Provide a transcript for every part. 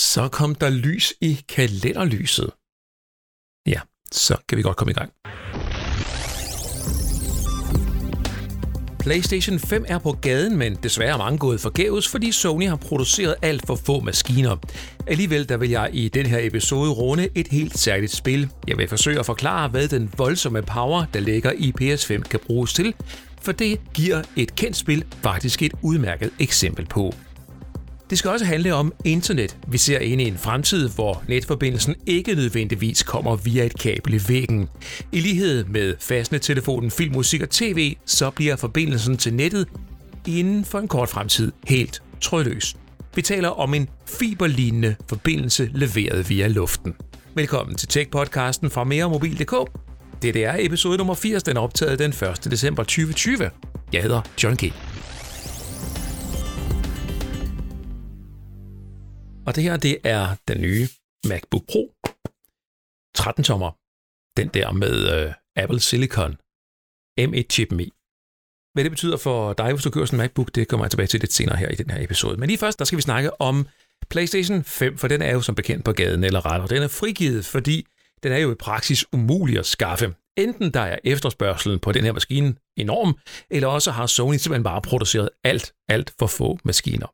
Så kom der lys i kalenderlyset. Ja, så kan vi godt komme i gang. PlayStation 5 er på gaden, men desværre er mange gået forgæves, fordi Sony har produceret alt for få maskiner. Alligevel der vil jeg i den her episode runde et helt særligt spil. Jeg vil forsøge at forklare, hvad den voldsomme power, der ligger i PS5, kan bruges til, for det giver et kendt spil faktisk et udmærket eksempel på. Det skal også handle om internet. Vi ser ind i en fremtid, hvor netforbindelsen ikke nødvendigvis kommer via et kabel i væggen. I lighed med fastnettelefonen, film, musik og tv, så bliver forbindelsen til nettet inden for en kort fremtid helt trådløs. Vi taler om en fiberlignende forbindelse leveret via luften. Velkommen til Tech-podcasten fra meremobil.dk. Det er episode nummer 80, den er optaget den 1. december 2020. Jeg hedder John G. Og det her, det er den nye MacBook Pro 13-tommer. Den der med øh, Apple Silicon M1-chippen i. Hvad det betyder for dig, hvis du kører sådan en MacBook, det kommer jeg tilbage til lidt senere her i den her episode. Men lige først, der skal vi snakke om PlayStation 5, for den er jo som bekendt på gaden eller ret, og den er frigivet, fordi den er jo i praksis umulig at skaffe. Enten der er efterspørgselen på den her maskine enorm, eller også har Sony simpelthen bare produceret alt, alt for få maskiner.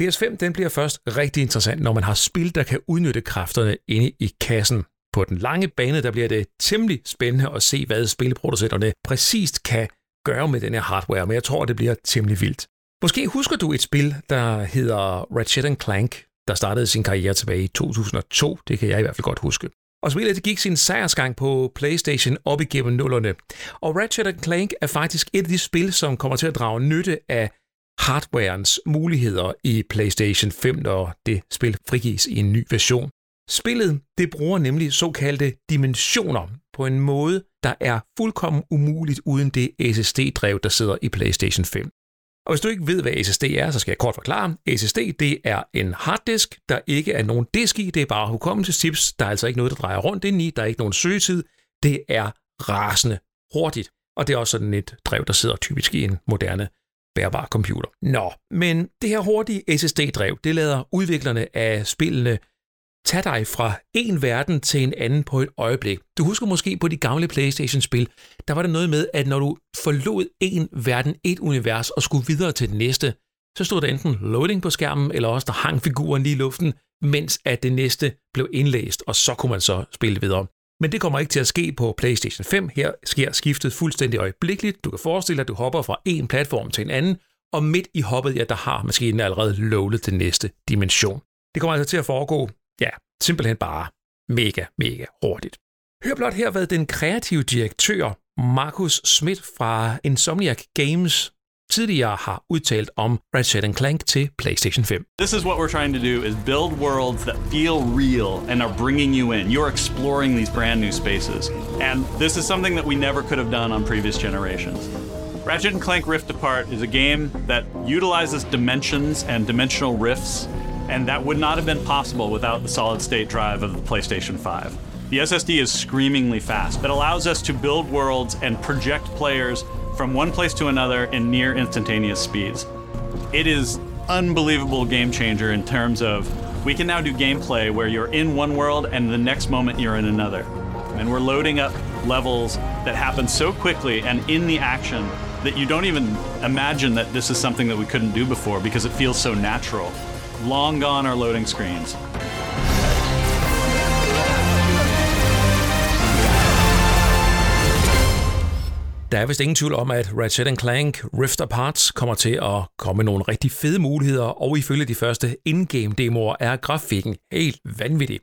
PS5 den bliver først rigtig interessant, når man har spil, der kan udnytte kræfterne inde i kassen. På den lange bane, der bliver det temmelig spændende at se, hvad spilproducenterne præcist kan gøre med den her hardware, men jeg tror, det bliver temmelig vildt. Måske husker du et spil, der hedder Ratchet Clank, der startede sin karriere tilbage i 2002. Det kan jeg i hvert fald godt huske. Og spillet det gik sin sejrsgang på PlayStation op igennem nullerne. Og Ratchet Clank er faktisk et af de spil, som kommer til at drage nytte af hardwarens muligheder i PlayStation 5, når det spil frigives i en ny version. Spillet det bruger nemlig såkaldte dimensioner på en måde, der er fuldkommen umuligt uden det SSD-drev, der sidder i PlayStation 5. Og hvis du ikke ved, hvad SSD er, så skal jeg kort forklare. SSD det er en harddisk, der ikke er nogen disk i, det er bare hukommelseschips. Der er altså ikke noget, der drejer rundt ind i, der er ikke nogen søgetid. Det er rasende hurtigt. Og det er også sådan et drev, der sidder typisk i en moderne bærbar computer. Nå, men det her hurtige SSD-drev, det lader udviklerne af spillene tage dig fra en verden til en anden på et øjeblik. Du husker måske på de gamle PlayStation-spil, der var der noget med, at når du forlod en verden, et univers og skulle videre til det næste, så stod der enten loading på skærmen, eller også der hang figuren lige i luften, mens at det næste blev indlæst, og så kunne man så spille videre. Men det kommer ikke til at ske på PlayStation 5. Her sker skiftet fuldstændig øjeblikkeligt. Du kan forestille dig, at du hopper fra en platform til en anden, og midt i hoppet, ja, der har maskinen allerede loadet til næste dimension. Det kommer altså til at foregå, ja, simpelthen bare mega, mega hurtigt. Hør blot her, hvad den kreative direktør Markus Schmidt fra Insomniac Games tidligere har udtalt om Ratchet Clank til PlayStation 5. This is what we're trying to do is build worlds that feel real and are bringing you in. You're exploring these brand new spaces. And this is something that we never could have done on previous generations. Ratchet and Clank Rift Apart is a game that utilizes dimensions and dimensional rifts, and that would not have been possible without the solid state drive of the PlayStation 5. The SSD is screamingly fast, but allows us to build worlds and project players from one place to another in near instantaneous speeds. It is unbelievable game changer in terms of we can now do gameplay where you're in one world and the next moment you're in another. And we're loading up levels that happen so quickly and in the action that you don't even imagine that this is something that we couldn't do before because it feels so natural. Long gone are loading screens. Der er vist ingen tvivl om, at Ratchet Clank Rift Apart kommer til at komme med nogle rigtig fede muligheder, og ifølge de første in-game demoer er grafikken helt vanvittig.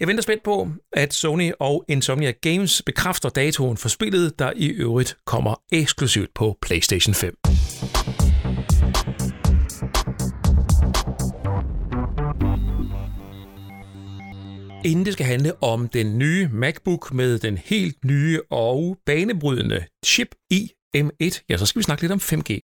Jeg venter spændt på, at Sony og Insomniac Games bekræfter datoen for spillet, der i øvrigt kommer eksklusivt på PlayStation 5. Inden det skal handle om den nye MacBook med den helt nye og banebrydende chip i M1, ja, så skal vi snakke lidt om 5G.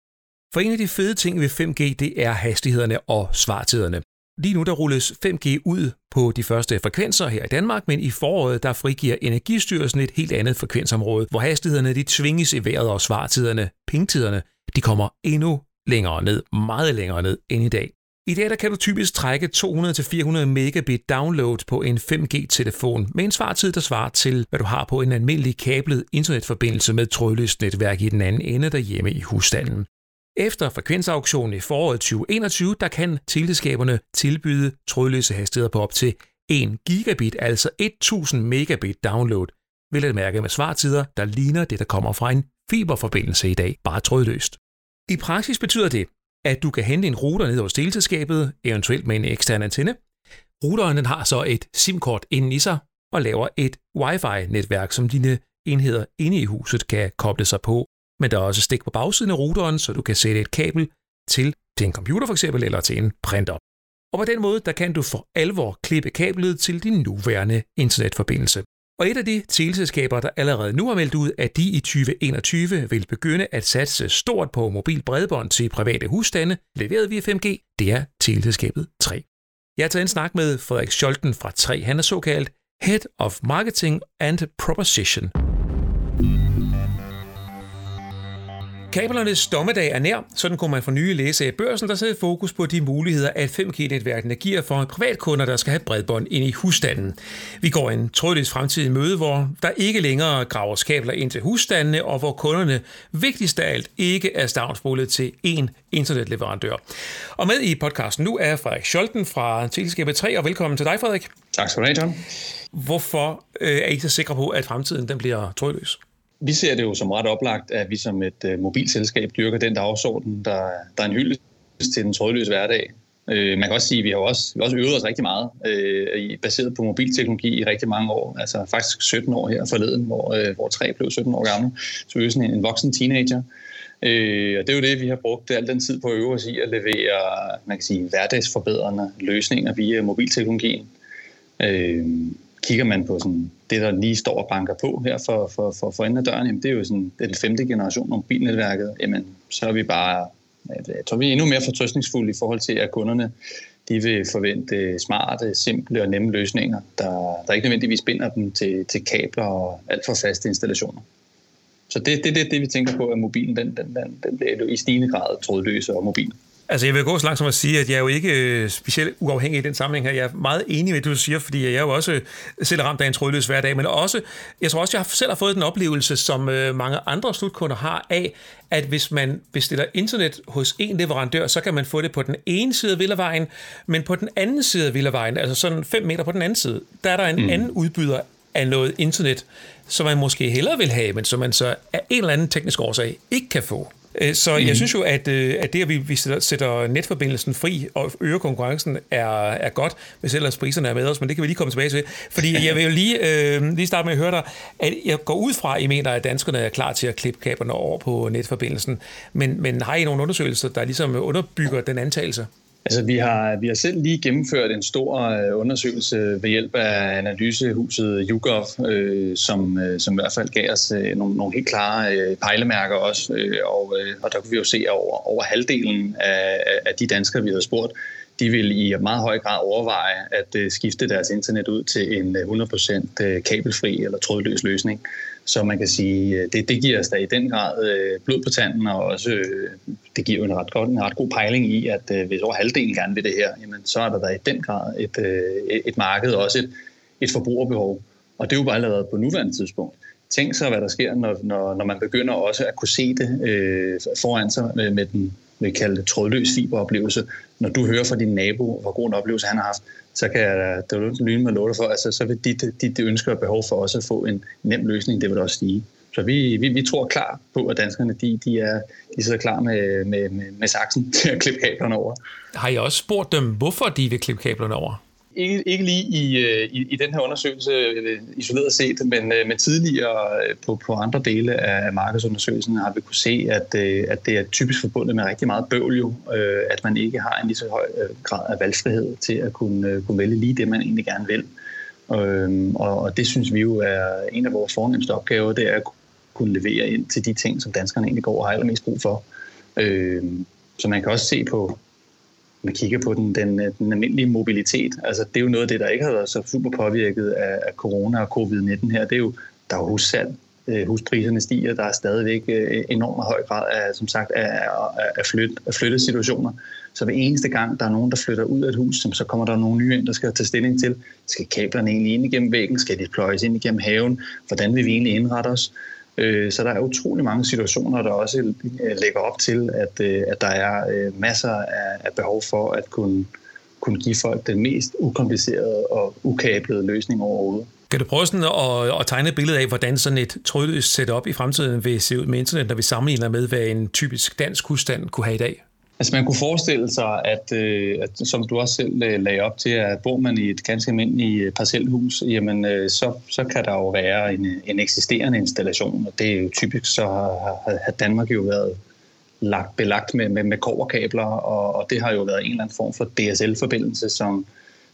For en af de fede ting ved 5G, det er hastighederne og svartiderne. Lige nu der rulles 5G ud på de første frekvenser her i Danmark, men i foråret der frigiver Energistyrelsen et helt andet frekvensområde, hvor hastighederne de tvinges i vejret og svartiderne, pingtiderne, de kommer endnu længere ned, meget længere ned end i dag. I dag der kan du typisk trække 200-400 megabit download på en 5G-telefon med en svartid, der svarer til, hvad du har på en almindelig kablet internetforbindelse med trådløst netværk i den anden ende derhjemme i husstanden. Efter frekvensauktionen i foråret 2021, der kan teleskaberne tilbyde trådløse hastigheder på op til 1 gigabit, altså 1000 megabit download, vil at mærke med svartider, der ligner det, der kommer fra en fiberforbindelse i dag, bare trådløst. I praksis betyder det, at du kan hente en router ned hos teleselskabet, eventuelt med en ekstern antenne. Routeren den har så et SIM-kort inden i sig og laver et Wi-Fi-netværk, som dine enheder inde i huset kan koble sig på. Men der er også stik på bagsiden af routeren, så du kan sætte et kabel til, til en computer for eksempel, eller til en printer. Og på den måde, der kan du for alvor klippe kablet til din nuværende internetforbindelse. Og et af de teleselskaber, der allerede nu har meldt ud, at de i 2021 vil begynde at satse stort på mobil bredbånd til private husstande, leveret via 5G, det er teleselskabet 3. Jeg har taget en snak med Frederik Scholten fra 3. Han er såkaldt Head of Marketing and Proposition Kablernes dommedag er nær, sådan kunne man for nye læse i børsen, der sætter fokus på de muligheder, at 5G-netværkene giver for privatkunder, der skal have bredbånd ind i husstanden. Vi går en trådløs fremtid i møde, hvor der ikke længere graver kabler ind til husstandene, og hvor kunderne vigtigst af alt ikke er stavnsbullet til én internetleverandør. Og med i podcasten nu er Frederik Scholten fra Teleskabet 3, og velkommen til dig, Frederik. Tak skal du have, John. Hvorfor øh, er I så sikre på, at fremtiden den bliver trådløs? Vi ser det jo som ret oplagt, at vi som et øh, mobilselskab dyrker den dagsorden, der, der er en hyldest til den trådløse hverdag. Øh, man kan også sige, at vi har også, vi har også øvet os rigtig meget, øh, baseret på mobilteknologi i rigtig mange år. Altså faktisk 17 år her forleden, hvor, øh, hvor tre blev 17 år gammel. Så vi er sådan en, en voksen teenager. Øh, og det er jo det, vi har brugt al den tid på at øve os i at levere man kan sige, hverdagsforbedrende løsninger via mobilteknologien. Øh, kigger man på sådan det, der lige står og banker på her for, for, for, for enden af døren, jamen det er jo sådan, det er den femte generation af mobilnetværket, jamen så er vi bare, jeg tror vi er endnu mere fortrøstningsfulde i forhold til, at kunderne de vil forvente smarte, simple og nemme løsninger, der, der ikke nødvendigvis binder dem til, til kabler og alt for faste installationer. Så det er det, det, det, vi tænker på, at mobilen den, den, den, den bliver i stigende grad trådløs og mobil. Altså, jeg vil gå så langt som at sige, at jeg er jo ikke øh, specielt uafhængig i den sammenhæng her. Jeg er meget enig med det, du siger, fordi jeg er jo også selv ramt af en trådløs hver dag, men også, jeg tror også, jeg selv har fået den oplevelse, som øh, mange andre slutkunder har af, at hvis man bestiller internet hos en leverandør, så kan man få det på den ene side af Villavejen, men på den anden side af Villavejen, altså sådan 5 meter på den anden side, der er der en mm. anden udbyder af noget internet, som man måske hellere vil have, men som man så af en eller anden teknisk årsag ikke kan få. Øh, så mm. jeg synes jo, at, øh, at det, at vi, vi sætter netforbindelsen fri og øger konkurrencen, er, er godt, hvis ellers priserne er med os, men det kan vi lige komme tilbage til. Fordi jeg vil jo lige, øh, lige starte med at høre dig, at jeg går ud fra, at I mener, at danskerne er klar til at klippe kaberne over på netforbindelsen. Men, men har I nogle undersøgelser, der ligesom underbygger den antagelse? Altså, vi har, vi har selv lige gennemført en stor øh, undersøgelse ved hjælp af analysehuset YouGov, øh, som, øh, som i hvert fald gav os øh, nogle, nogle helt klare øh, pejlemærker også. Øh, og, øh, og der kunne vi jo se, at over, over halvdelen af, af de danskere, vi havde spurgt, de vil i meget høj grad overveje at øh, skifte deres internet ud til en øh, 100% øh, kabelfri eller trådløs løsning. Så man kan sige, øh, det, det giver os da i den grad øh, blod på tanden, og også øh, det giver jo en ret, godt, en ret god pejling i, at øh, hvis over halvdelen gerne vil det her, jamen, så er der da i den grad et, øh, et marked, og også et, et forbrugerbehov. Og det er jo bare allerede på nuværende tidspunkt. Tænk så, hvad der sker, når, når, når man begynder også at kunne se det øh, foran sig med, med den vi kalde det trådløs fiberoplevelse. Når du hører fra din nabo, hvor god en oplevelse han har haft, så kan jeg da lyne med låter for, altså, så vil dit, dit ønsker og behov for også at få en nem løsning, det vil også stige. Så vi, vi, vi tror klar på, at danskerne de, de, er, de sidder klar med, med, med, med saksen til at klippe kablerne over. Har I også spurgt dem, hvorfor de vil klippe kablerne over? Ikke, ikke lige i, øh, i, i den her undersøgelse øh, isoleret set, men, øh, men tidligere på, på andre dele af markedsundersøgelsen har vi kunne se, at, at det er typisk forbundet med rigtig meget bøvl jo, at man ikke har en lige så høj grad af valgfrihed til at kunne, kunne vælge lige det, man egentlig gerne vil. Øhm, og, og det synes vi jo er en af vores fornemmeste opgaver, det er at kunne levere ind til de ting, som danskerne egentlig går og har allermest brug for. Øhm, så man kan også se på, man kigger på den, den, den almindelige mobilitet, altså det er jo noget af det, der ikke har været så super påvirket af, af corona og covid-19 her, det er jo, der er jo hussalg. Øh, huspriserne stiger. Der er stadigvæk øh, enormt høj grad af, som sagt, af, af, flyt, af flyttesituationer. Så hver eneste gang, der er nogen, der flytter ud af et hus, så kommer der nogle nye ind, der skal tage stilling til, skal kablerne egentlig ind igennem væggen, skal de pløjes ind igennem haven, hvordan vil vi egentlig indrette os? Øh, så der er utrolig mange situationer, der også øh, lægger op til, at, øh, at der er øh, masser af behov for at kunne, kunne give folk den mest ukomplicerede og ukablede løsning overhovedet. Kan du prøve sådan at, at tegne et billede af, hvordan sådan et trådløst setup i fremtiden vil se ud med internet, når vi sammenligner med, hvad en typisk dansk husstand kunne have i dag? Altså man kunne forestille sig, at, øh, at som du også selv øh, lagde op til, at bor man i et ganske almindeligt øh, parcelhus, jamen øh, så, så kan der jo være en, en eksisterende installation, og det er jo typisk, så har, har Danmark jo været lagt, belagt med, med, med koverkabler, og, og det har jo været en eller anden form for DSL-forbindelse, som,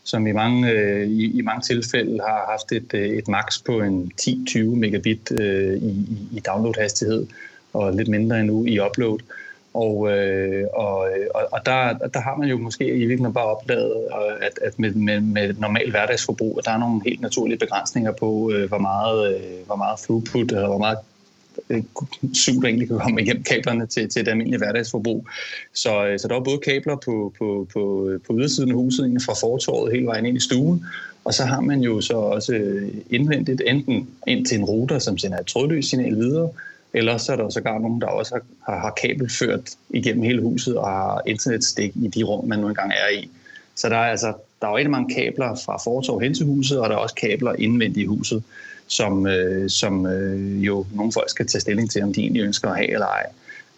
som i mange, øh, i, i mange tilfælde har haft et, øh, et max på en 10-20 megabit øh, i, i download-hastighed, og lidt mindre endnu i upload. Og, øh, og, og, og der, der har man jo måske i virkeligheden bare opdaget, øh, at, at med, med, med normal hverdagsforbrug, at der er nogle helt naturlige begrænsninger på, øh, hvor, meget, øh, hvor meget throughput, eller hvor meget øh, syv, der egentlig kan komme igennem kablerne til, til det almindelige hverdagsforbrug. Så, øh, så der var både kabler på, på, på, på ydersiden af huset, fra fortorvet hele vejen ind i stuen, og så har man jo så også indvendigt enten ind til en router, som sender et trådløst signal videre, eller så er der sågar nogen, der også har, har kabelført igennem hele huset og har internetstik i de rum, man nu engang er i. Så der er altså der er jo rigtig mange kabler fra fortorv hen til huset, og der er også kabler indvendigt i huset, som, øh, som øh, jo nogle folk skal tage stilling til, om de egentlig ønsker at have eller ej.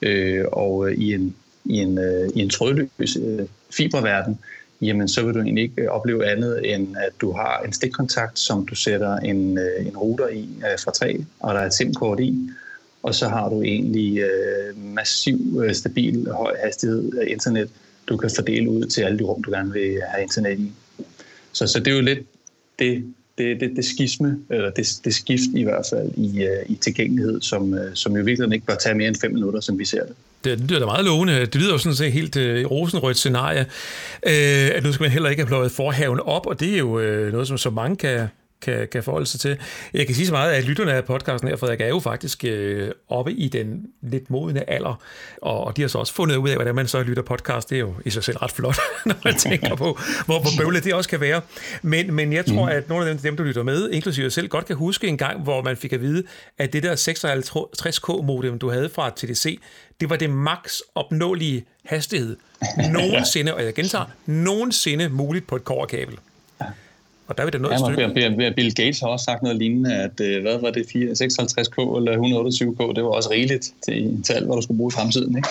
Øh, og øh, i en, i en, øh, i en trådløs øh, fiberverden, jamen så vil du egentlig ikke øh, opleve andet, end at du har en stikkontakt, som du sætter en, øh, en router i øh, fra træ, og der er et SIM-kort i, og så har du egentlig øh, massiv, øh, stabil, høj hastighed af internet, du kan fordele ud til alle de rum, du gerne vil have internet i. Så, så det er jo lidt det, det, det, det skisme, eller det, det skift i hvert fald i, øh, i tilgængelighed, som, øh, som jo virkelig ikke bør tage mere end fem minutter, som vi ser det. Det, det lyder da meget lovende. Det lyder jo sådan set helt øh, rosenrødt scenarie, øh, at nu skal man heller ikke have pløjet forhaven op, og det er jo øh, noget, som så mange kan, kan, kan forholde sig til. Jeg kan sige så meget, at lytterne af podcasten her, Frederik, er jo faktisk øh, oppe i den lidt modne alder, og, de har så også fundet ud af, hvordan man så lytter podcast. Det er jo i sig selv ret flot, når man tænker på, hvor, hvor bøvlet det også kan være. Men, men jeg tror, mm. at nogle af dem, dem, der lytter med, inklusive jeg selv, godt kan huske en gang, hvor man fik at vide, at det der 56K-modem, du havde fra TDC, det var det max opnåelige hastighed nogensinde, og jeg gentager, nogensinde muligt på et kårkabel. Og der er vi da noget stykke. Bill Gates har også sagt noget lignende, at øh, hvad var det, 56K eller 128K, det var også rigeligt til, til alt, hvad du skulle bruge i fremtiden, ikke?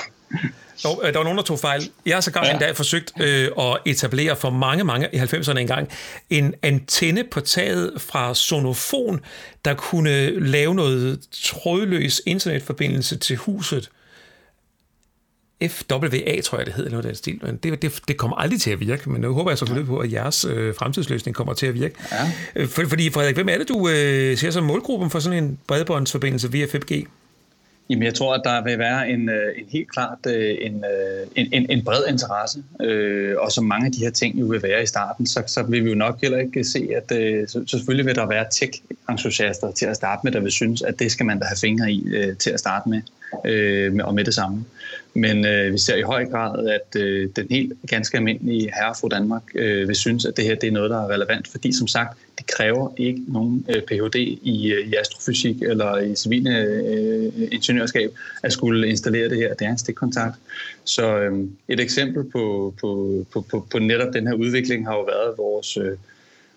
Jo, øh, der var nogen, der tog fejl. Jeg har så ja. endda forsøgt øh, at etablere for mange, mange i 90'erne engang en antenne på taget fra Sonofon, der kunne lave noget trådløs internetforbindelse til huset. FWA, tror jeg, det hedder, noget den stil. Men det, det, det kommer aldrig til at virke, men nu håber jeg selvfølgelig på, at jeres øh, fremtidsløsning kommer til at virke. Ja. Øh, for, fordi, Frederik, hvem er det, du øh, ser som målgruppen for sådan en bredbåndsforbindelse via 5G? Jamen, jeg tror, at der vil være en, øh, en helt klart øh, en, en, en, en bred interesse, øh, og som mange af de her ting jo vil være i starten, så, så vil vi jo nok heller ikke se, at så, så selvfølgelig vil der være tech-entusiaster til at starte med, der vil synes, at det skal man da have fingre i til at starte med, øh, og med det samme. Men øh, vi ser i høj grad, at øh, den helt ganske almindelige herre fra Danmark øh, vil synes, at det her det er noget, der er relevant, fordi som sagt, det kræver ikke nogen øh, Ph.D. I, øh, i astrofysik eller i civile øh, ingeniørskab at skulle installere det her. Det er en stikkontakt. Så øh, et eksempel på, på, på, på, på netop den her udvikling har jo været vores... Øh,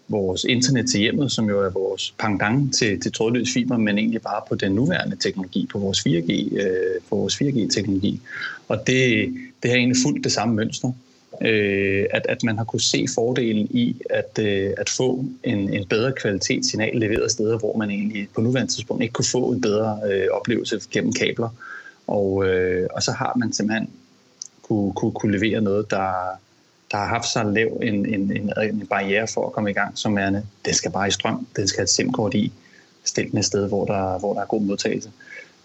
vores internet til hjemmet, som jo er vores pangdang til, til trådløs fiber, men egentlig bare på den nuværende teknologi, på vores 4G, øh, på vores 4G-teknologi. Og det, det har egentlig fuldt det samme mønster. Øh, at, at man har kunne se fordelen i at, øh, at få en, en bedre kvalitetssignal leveret steder, hvor man egentlig på nuværende tidspunkt ikke kunne få en bedre øh, oplevelse gennem kabler. Og, øh, og så har man simpelthen kunne, kunne, kunne levere noget, der, der har haft så lav en, en, en, en barriere for at komme i gang, som er, det skal bare i strøm, det skal have et SIM-kort i, stillet et sted, hvor der, hvor der er god modtagelse.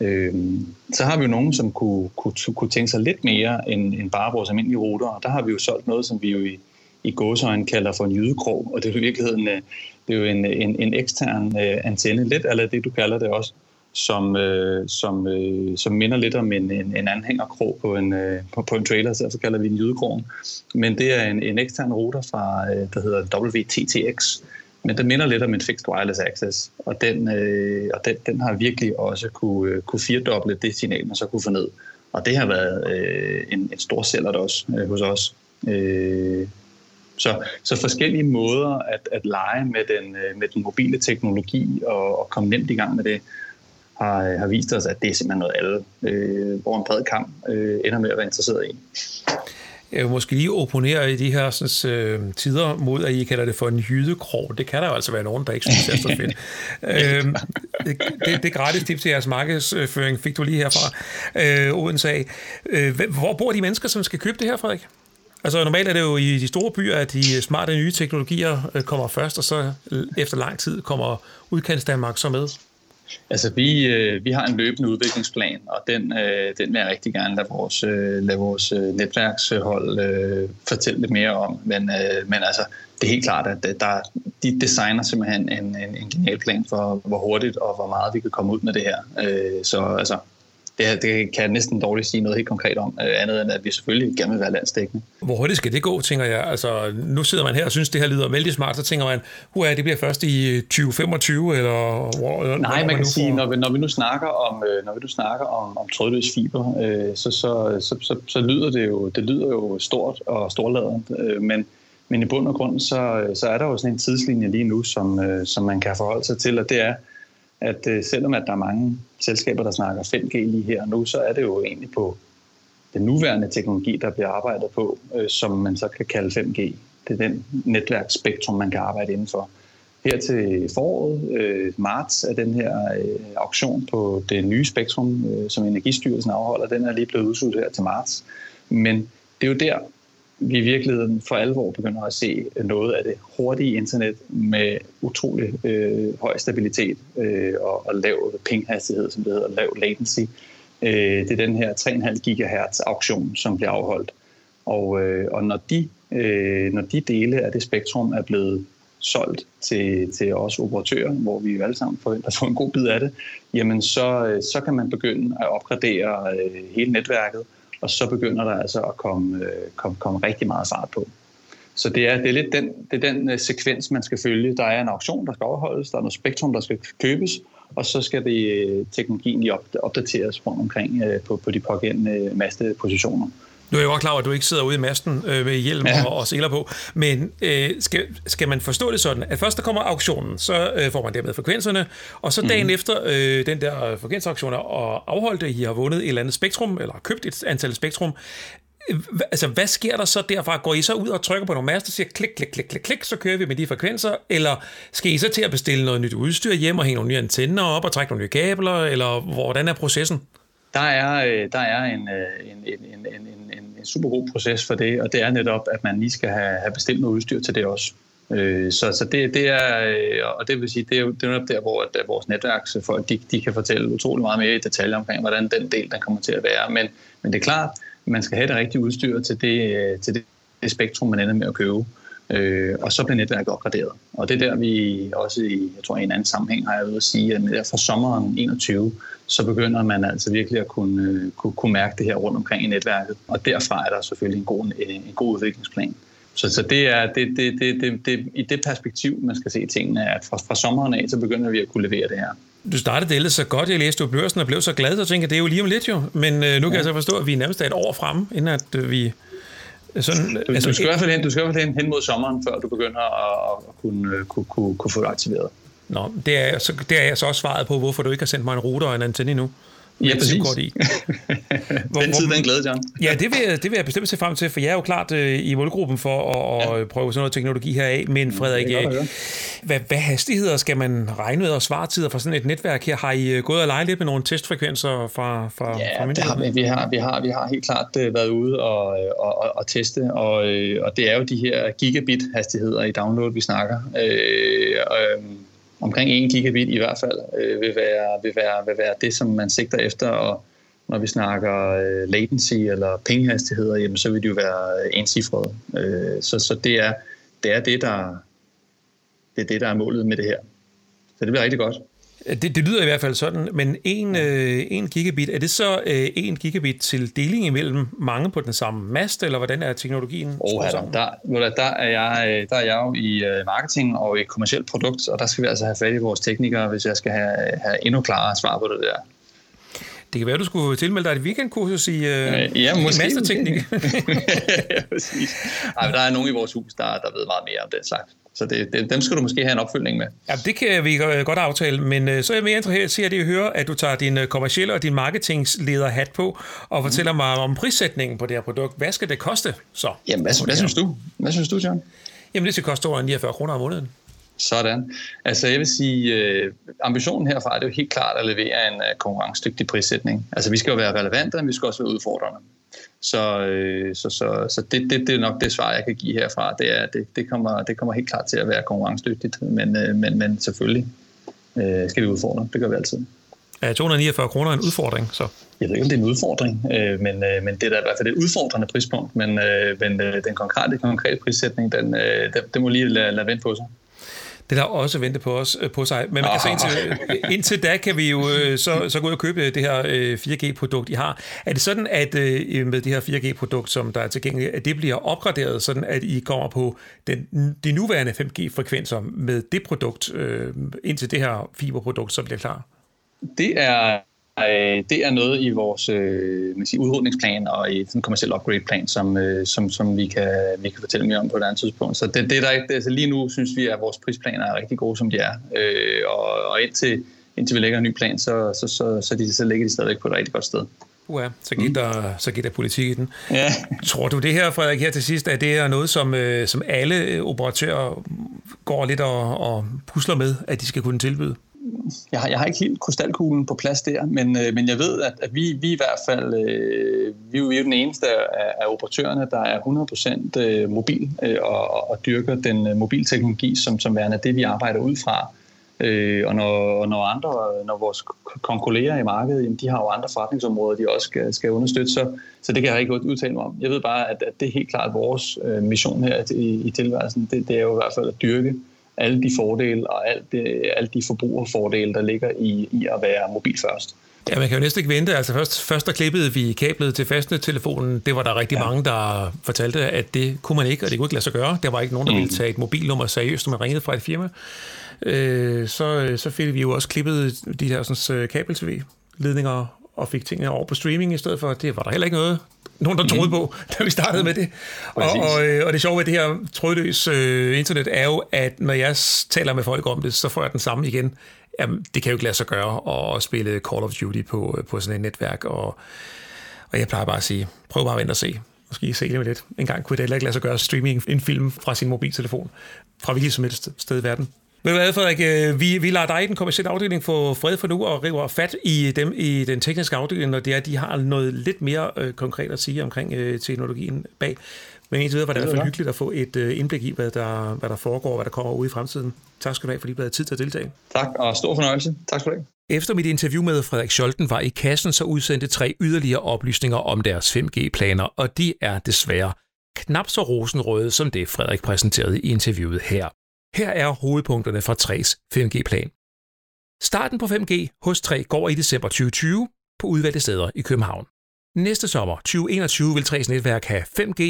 Øhm, så har vi jo nogen, som kunne, kunne, kunne tænke sig lidt mere end, end bare vores almindelige ruter, og der har vi jo solgt noget, som vi jo i, i gåsøjne kalder for en jydekrog, og det er jo i virkeligheden øh, det er jo en, en, en ekstern øh, antenne, lidt eller det du kalder det også, som, øh, som, øh, som minder lidt om en, en, en anhængerkrog på en, øh, på, på en trailer, så kalder vi den jydekrogen. Men det er en, en ekstern router fra, øh, der hedder WTTX, men den minder lidt om en fixed wireless access, og den, øh, og den, den har virkelig også kunne, øh, kunne firedoble det signal, man så kunne få ned. Og det har været øh, en, en stor sælger også øh, hos os. Øh, så, så forskellige måder at, at lege med den, øh, med den mobile teknologi og, og komme nemt i gang med det, har, har vist os, at det er simpelthen noget alle, øh, hvor en bred kamp øh, ender med at være interesseret i. Jeg vil måske lige opponere i de her sådan, øh, tider mod, at I kalder det for en jydekrog. Det kan der jo altså være nogen, der ikke synes, det er så fedt. øh, det, det, gratis tip til jeres markedsføring fik du lige herfra, øh, Odense af. Øh, hvor bor de mennesker, som skal købe det her, Frederik? Altså normalt er det jo i de store byer, at de smarte nye teknologier øh, kommer først, og så efter lang tid kommer udkants Danmark så med. Altså, vi, øh, vi har en løbende udviklingsplan, og den, øh, den vil jeg rigtig gerne lade vores, øh, lade vores øh, netværkshold øh, fortælle lidt mere om. Men, øh, men altså, det er helt klart, at øh, der, de designer simpelthen en, en, en genial plan for, hvor hurtigt og hvor meget vi kan komme ud med det her. Øh, så altså, det, det kan jeg næsten dårligt sige noget helt konkret om, øh, andet end at vi selvfølgelig gerne vil være landsdækkende. Hvor hurtigt skal det gå, tænker jeg? Altså, nu sidder man her og synes, det her lyder vældig smart, så tænker man, er det bliver først i 2025, eller hvor? Eller, Nej, man, kan sige, når vi, når vi nu snakker om, øh, når vi nu snakker om, om trådløs fiber, øh, så, så, så, så, så, lyder det jo, det lyder jo stort og storladent, øh, men men i bund og grund, så, så er der jo sådan en tidslinje lige nu, som, øh, som man kan forholde sig til, og det er, at øh, selvom at der er mange selskaber, der snakker 5G lige her og nu, så er det jo egentlig på den nuværende teknologi, der bliver arbejdet på, øh, som man så kan kalde 5G. Det er den netværksspektrum, man kan arbejde indenfor. Her til foråret, øh, marts, er den her øh, auktion på det nye spektrum, øh, som Energistyrelsen afholder, den er lige blevet udsat her til marts. Men det er jo der, vi i virkeligheden for alvor begynder at se noget af det hurtige internet med utrolig øh, høj stabilitet øh, og, og lav pinghastighed, som det hedder, lav latency. Øh, det er den her 3,5 GHz auktion, som bliver afholdt. Og, øh, og når, de, øh, når de dele af det spektrum er blevet solgt til, til os operatører, hvor vi alle sammen forventer at få en god bid af det, jamen så, øh, så kan man begynde at opgradere øh, hele netværket, og så begynder der altså at komme, øh, komme, komme rigtig meget fart på. Så det er, det er lidt den, det er den øh, sekvens, man skal følge. Der er en auktion, der skal overholdes, der er noget spektrum, der skal købes, og så skal det, øh, teknologien lige opdateres rundt omkring øh, på, på de pågældende mastepositioner. Nu er jeg godt klar over, at du ikke sidder ude i masten øh, med hjelm ja. og, og seler på, men øh, skal, skal man forstå det sådan, at først der kommer auktionen, så øh, får man dermed frekvenserne, og så dagen mm. efter øh, den der frekvensauktioner og afholdte, I har vundet et eller andet spektrum, eller købt et antal spektrum, øh, altså, hvad sker der så derfra? Går I så ud og trykker på nogle master og siger klik, klik, klik, klik, klik, så kører vi med de frekvenser? Eller skal I så til at bestille noget nyt udstyr hjem og hænge nogle nye antenner op og trække nogle nye kabler? Eller hvordan er processen? Der er, øh, der er øh, en, en, en, en, en, en en super god proces for det, og det er netop, at man lige skal have, have bestilt noget udstyr til det også. Øh, så, så det, det er, øh, og det vil sige, det er det er netop der, hvor at vores netværksfolk, de, de kan fortælle utrolig meget mere i detaljer omkring, hvordan den del, den kommer til at være. Men, men det er klart, man skal have det rigtige udstyr til det, til det, det spektrum, man ender med at købe. Øh, og så bliver netværket opgraderet. Og det er der, vi også i, jeg tror, i en anden sammenhæng har jeg ved at sige, at fra sommeren 21, så begynder man altså virkelig at kunne, kunne, kunne mærke det her rundt omkring i netværket. Og derfra er der selvfølgelig en god, en god udviklingsplan. Så, så det er det, det, det, det, det, i det perspektiv, man skal se tingene, at fra, fra sommeren af, så begynder vi at kunne levere det her. Du startede det så godt, jeg læste jo børsen og blev så glad, så tænkte jeg, det er jo lige om lidt jo. Men øh, nu kan ja. jeg så forstå, at vi er nærmest et år fremme, inden at øh, vi sådan, du, altså, du skal i hvert fald hen, du skal i hvert fald hen, hen mod sommeren, før du begynder at, at kunne, øh, kunne, kunne, kunne få det aktiveret. Nå, det er, så, det er jeg så også svaret på, hvorfor du ikke har sendt mig en router og en antenne endnu. Ja, præcis. I. Hvor, den tid, den glæde, John. ja, det vil, jeg, det vil jeg bestemt se frem til, for jeg er jo klart øh, i målgruppen for at, ja. at prøve sådan noget teknologi her af. Men Frederik, godt, øh, hvad, hvad hastigheder skal man regne med og svaretider for sådan et netværk her? Har I øh, gået og leget lidt med nogle testfrekvenser fra, fra, ja, fra det har vi. Vi har, vi, har, vi har helt klart øh, været ude og, og, og, og teste, og, og det er jo de her gigabit-hastigheder i download, vi snakker. Øh, øh, omkring 1 gigabit i hvert fald øh, vil, være, vil, være, vil være det, som man sigter efter, og når vi snakker øh, latency eller pingehastigheder, jamen, så vil det jo være øh, ensifrede. Øh, så så det, er, det er det, der, det er det, der er målet med det her. Så det bliver rigtig godt. Det, det lyder i hvert fald sådan, men 1 øh, en gigabit, er det så øh, 1 gigabit til deling imellem mange på den samme mast, eller hvordan er teknologien? Oh, der, der, der, er jeg, øh, der er jeg jo i øh, marketing og i kommersielt produkt, og der skal vi altså have fat i vores teknikere, hvis jeg skal have, have endnu klarere svar på det der. Det kan være, du skulle tilmelde dig et weekendkursus i, øh, ja, i masterteknik. ja, præcis. Ej, der er nogen i vores hus, der, der ved meget mere om den slags. Så det, det, dem skal du måske have en opfølgning med. Ja, det kan vi godt aftale, men øh, så er jeg mere interesseret i at høre, at du tager din øh, kommercielle og din marketingsleder hat på og fortæller mm. mig om prissætningen på det her produkt. Hvad skal det koste så? Jamen, hvad, hvad synes du? Hvad synes du, John? Jamen, det skal koste over 49 kroner om måneden. Sådan. Altså jeg vil sige, øh, ambitionen herfra er det jo helt klart at levere en konkurrencedygtig prissætning. Altså vi skal jo være relevante, men vi skal også være udfordrende. Så, øh, så, så, så det, det, det er nok det svar, jeg kan give herfra. Det, er, det, det, kommer, det kommer helt klart til at være konkurrencedygtigt, men, øh, men, men selvfølgelig øh, skal vi udfordre. Det gør vi altid. Er 249 kroner en udfordring, så? Jeg ved ikke, om det er en udfordring, øh, men, øh, men det er da i hvert fald et udfordrende prispunkt, men, øh, men øh, den konkrete, konkrete prissætning, den, øh, den, den må lige lade, lade vente på sig. Det der også vente på, os, øh, på sig. Men altså, indtil, indtil da kan vi jo øh, så, så gå ud og købe det her 4G-produkt, I har. Er det sådan, at med det her 4G-produkt, som der er tilgængeligt, at det bliver opgraderet, sådan at I kommer på den, de nuværende 5G-frekvenser med det produkt, indtil det her fiberprodukt så bliver klar? Det er Øh, det er noget i vores øh, man siger, udrydningsplan og i den kommersielle upgrade-plan, som, øh, som, som vi, kan, vi kan fortælle mere om på et andet tidspunkt. Så det, det der ikke, altså lige nu synes vi, at vores prisplaner er rigtig gode, som de er. Øh, og, og indtil, indtil vi lægger en ny plan, så, så, så, så, de, så ligger de stadigvæk på et rigtig godt sted. Uha, så gik, mm. der, så gik der politik i den. Ja. Tror du det her, Frederik, her til sidst, at det er noget, som, øh, som alle operatører går lidt og, og pusler med, at de skal kunne tilbyde? Jeg, har, jeg har ikke helt krystalkuglen på plads der, men, øh, men jeg ved, at, at vi, vi i hvert fald øh, vi, er jo den eneste af, af operatørerne, der er 100% øh, mobil øh, og, og dyrker den øh, mobilteknologi som, som værende det, vi arbejder ud fra. Øh, og når, når andre, når vores konkurrerer i markedet, jamen, de har jo andre forretningsområder, de også skal, skal understøtte, så, så det kan jeg ikke udtale mig om. Jeg ved bare, at, at det er helt klart vores øh, mission her i, i tilværelsen, det, det er jo i hvert fald at dyrke alle de fordele og alt det, alle de forbrugerfordele, der ligger i, i at være mobil først. Ja, man kan jo næsten ikke vente. Altså først, først der klippede vi kablet til fastnettelefonen. Det var der rigtig ja. mange, der fortalte, at det kunne man ikke, og det kunne ikke lade sig gøre. Der var ikke nogen, der mm. ville tage et mobilnummer seriøst, når man ringede fra et firma. Øh, så, så fik vi jo også klippet de her sådan, kabel-tv-ledninger og fik tingene over på streaming i stedet for. Det var der heller ikke noget nogen, der troede på, da vi startede med det. Og, og, øh, og det sjove ved det her trådløs øh, internet er jo, at når jeg taler med folk om det, så får jeg den samme igen. Jamen, det kan jo ikke lade sig gøre at spille Call of Duty på, på sådan et netværk, og, og jeg plejer bare at sige, prøv bare at vente og se. Måske se det lidt. En gang kunne det heller ikke lade sig gøre streaming en film fra sin mobiltelefon, fra hvilket som helst sted i verden. Men hvad, Frederik, øh, vi, vi lader dig i den kommersielle afdeling få fred for nu og river fat i dem i den tekniske afdeling, når det er, de har noget lidt mere øh, konkret at sige omkring øh, teknologien bag. Men indtil videre var det i hvert fald hyggeligt at få et øh, indblik i, hvad der, hvad der foregår, hvad der kommer ud i fremtiden. Tak skal du have, fordi du havde tid til at deltage. Tak, og stor fornøjelse. Tak skal du have. Efter mit interview med Frederik Scholten var i kassen, så udsendte tre yderligere oplysninger om deres 5G-planer, og de er desværre knap så rosenrøde som det, Frederik præsenterede i interviewet her. Her er hovedpunkterne fra 3's 5G-plan. Starten på 5G hos 3 går i december 2020 på udvalgte steder i København. Næste sommer 2021 vil 3's netværk have 5G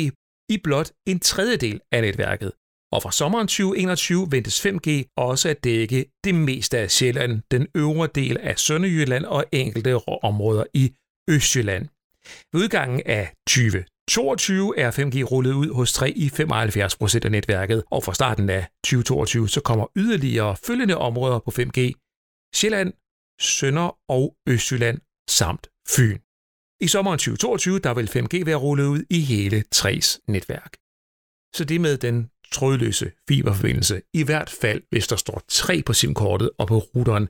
i blot en tredjedel af netværket. Og fra sommeren 2021 ventes 5G også at dække det meste af Sjælland, den øvre del af Sønderjylland og enkelte områder i Østjylland. Ved udgangen af 20 22 er 5G rullet ud hos 3 i 75 procent af netværket, og fra starten af 2022 så kommer yderligere følgende områder på 5G. Sjælland, Sønder og Østjylland samt Fyn. I sommeren 2022 der vil 5G være rullet ud i hele 3's netværk. Så det med den trådløse fiberforbindelse, i hvert fald hvis der står 3 på SIM-kortet og på routeren,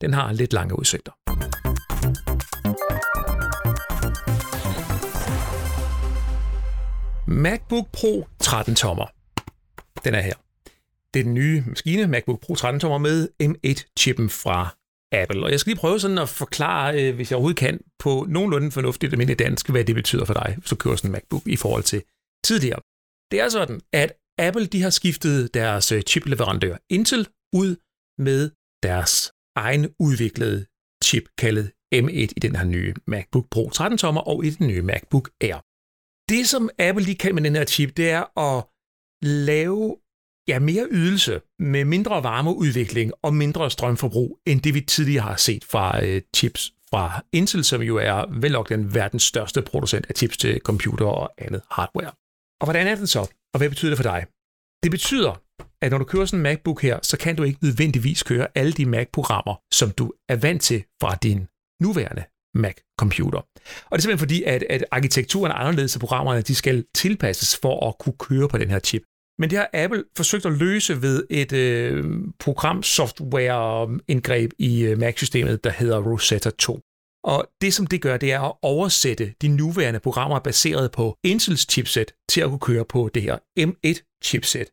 den har lidt lange udsigter. MacBook Pro 13 tommer. Den er her. Det er den nye maskine, MacBook Pro 13 tommer med M1-chippen fra Apple. Og jeg skal lige prøve sådan at forklare, øh, hvis jeg overhovedet kan, på nogenlunde fornuftigt almindeligt dansk, hvad det betyder for dig, hvis du kører sådan en MacBook i forhold til tidligere. Det er sådan, at Apple de har skiftet deres øh, chipleverandør Intel ud med deres egen udviklede chip kaldet M1 i den her nye MacBook Pro 13-tommer og i den nye MacBook Air. Det, som Apple lige kan med den her chip, det er at lave ja, mere ydelse med mindre varmeudvikling og mindre strømforbrug, end det vi tidligere har set fra øh, chips fra Intel, som jo er vel nok den verdens største producent af chips til computer og andet hardware. Og hvordan er den så? Og hvad betyder det for dig? Det betyder, at når du kører sådan en MacBook her, så kan du ikke nødvendigvis køre alle de Mac-programmer, som du er vant til fra din nuværende Mac-computer. Og det er simpelthen fordi, at, at arkitekturen er anderledes, så programmerne de skal tilpasses for at kunne køre på den her chip. Men det har Apple forsøgt at løse ved et øh, program-software-indgreb i øh, Mac-systemet, der hedder Rosetta 2. Og det, som det gør, det er at oversætte de nuværende programmer baseret på Intels chipset til at kunne køre på det her M1-chipset.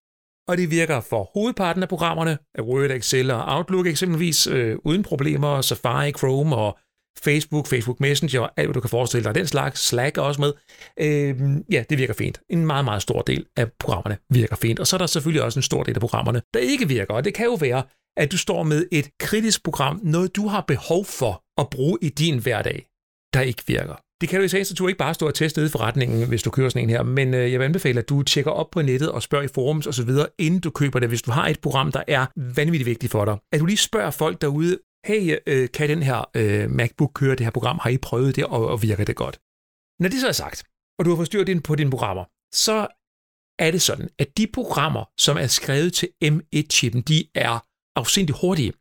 Og det virker for hovedparten af programmerne, Word, Excel og Outlook eksempelvis, øh, uden problemer, Safari, Chrome og Facebook, Facebook Messenger, alt hvad du kan forestille dig, den slags, Slack er også med. Øh, ja, det virker fint. En meget, meget stor del af programmerne virker fint. Og så er der selvfølgelig også en stor del af programmerne, der ikke virker. Og det kan jo være, at du står med et kritisk program, noget du har behov for at bruge i din hverdag, der ikke virker. Det kan du i sagens natur ikke bare stå og teste i forretningen, hvis du kører sådan en her, men øh, jeg vil anbefale, at du tjekker op på nettet og spørger i forums osv., inden du køber det, hvis du har et program, der er vanvittigt vigtigt for dig. At du lige spørger folk derude, hey, øh, kan den her øh, MacBook køre det her program? Har I prøvet det, og, og virker det godt? Når det så er sagt, og du har forstyrret din, på dine programmer, så er det sådan, at de programmer, som er skrevet til M1-chippen, de er afsindig hurtige.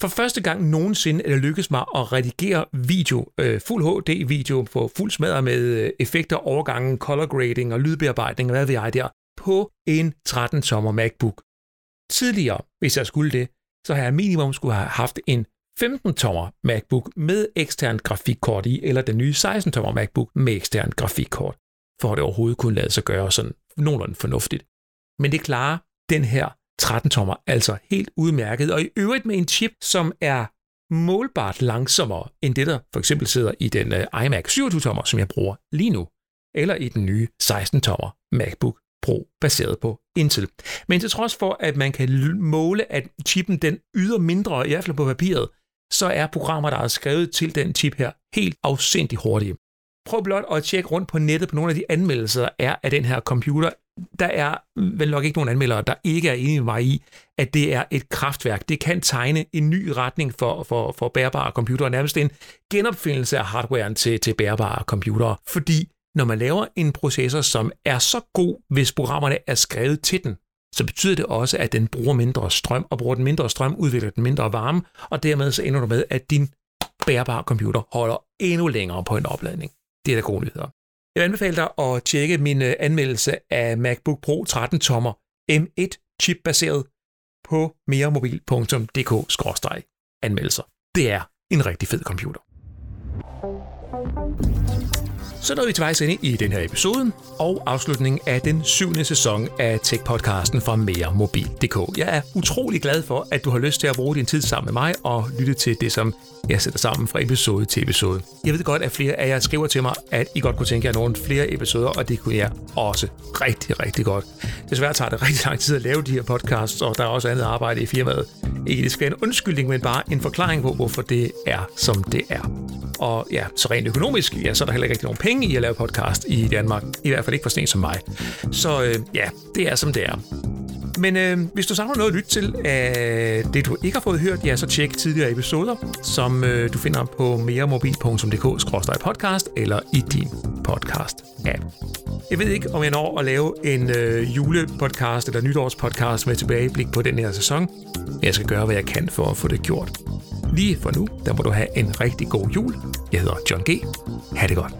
For første gang nogensinde er det lykkedes mig at redigere video, øh, fuld HD-video på fuld smadret med øh, effekter, overgangen, color grading og lydbearbejdning og hvad ved jeg der, på en 13-tommer MacBook. Tidligere, hvis jeg skulle det, så har jeg minimum skulle have haft en 15-tommer MacBook med ekstern grafikkort i, eller den nye 16-tommer MacBook med ekstern grafikkort, for at det overhovedet kunne lade sig gøre sådan nogenlunde fornuftigt. Men det klarer den her 13-tommer altså helt udmærket, og i øvrigt med en chip, som er målbart langsommere end det, der for eksempel sidder i den uh, iMac 27-tommer, som jeg bruger lige nu, eller i den nye 16-tommer MacBook Pro, baseret på Intel. Men til trods for, at man kan måle, at chippen den yder mindre, i hvert fald på papiret, så er programmer, der er skrevet til den chip her, helt afsindig hurtige. Prøv blot at tjekke rundt på nettet på nogle af de anmeldelser, der er af den her computer. Der er vel nok ikke nogen anmeldere, der ikke er enige med mig i, at det er et kraftværk. Det kan tegne en ny retning for, for, for bærbare computere, nærmest en genopfindelse af hardwaren til, til bærbare computere. Fordi når man laver en processor, som er så god, hvis programmerne er skrevet til den, så betyder det også, at den bruger mindre strøm, og bruger den mindre strøm, udvikler den mindre varme, og dermed så ender du med, at din bærbare computer holder endnu længere på en opladning. Det er da gode nyheder. Jeg anbefaler dig at tjekke min øh, anmeldelse af MacBook Pro 13-tommer M1 chip-baseret på meremobil.dk-anmeldelser. Det er en rigtig fed computer. Så nåede vi til vejs inde i den her episode og afslutningen af den syvende sæson af Tech-podcasten fra meremobil.dk. Jeg er utrolig glad for, at du har lyst til at bruge din tid sammen med mig og lytte til det, som jeg sætter sammen fra episode til episode. Jeg ved godt, at flere af jer skriver til mig, at I godt kunne tænke jer nogle flere episoder, og det kunne jeg også rigtig, rigtig godt. Desværre tager det rigtig lang tid at lave de her podcasts, og der er også andet arbejde i firmaet. Ikke det skal være en undskyldning, men bare en forklaring på, hvorfor det er, som det er. Og ja, så rent økonomisk, ja, så er der heller ikke rigtig nogen penge i at lave podcast i Danmark. I hvert fald ikke for sådan en som mig. Så øh, ja, det er som det er. Men øh, hvis du savner noget at lytte til af det, du ikke har fået hørt, ja, så tjek tidligere episoder, som øh, du finder på meremobil.dk-podcast eller i din podcast-app. Jeg ved ikke, om jeg når at lave en øh, julepodcast eller nytårspodcast med tilbageblik på den her sæson. Jeg skal gøre, hvad jeg kan for at få det gjort. Lige for nu, der må du have en rigtig god jul. Jeg hedder John G. Ha' det godt.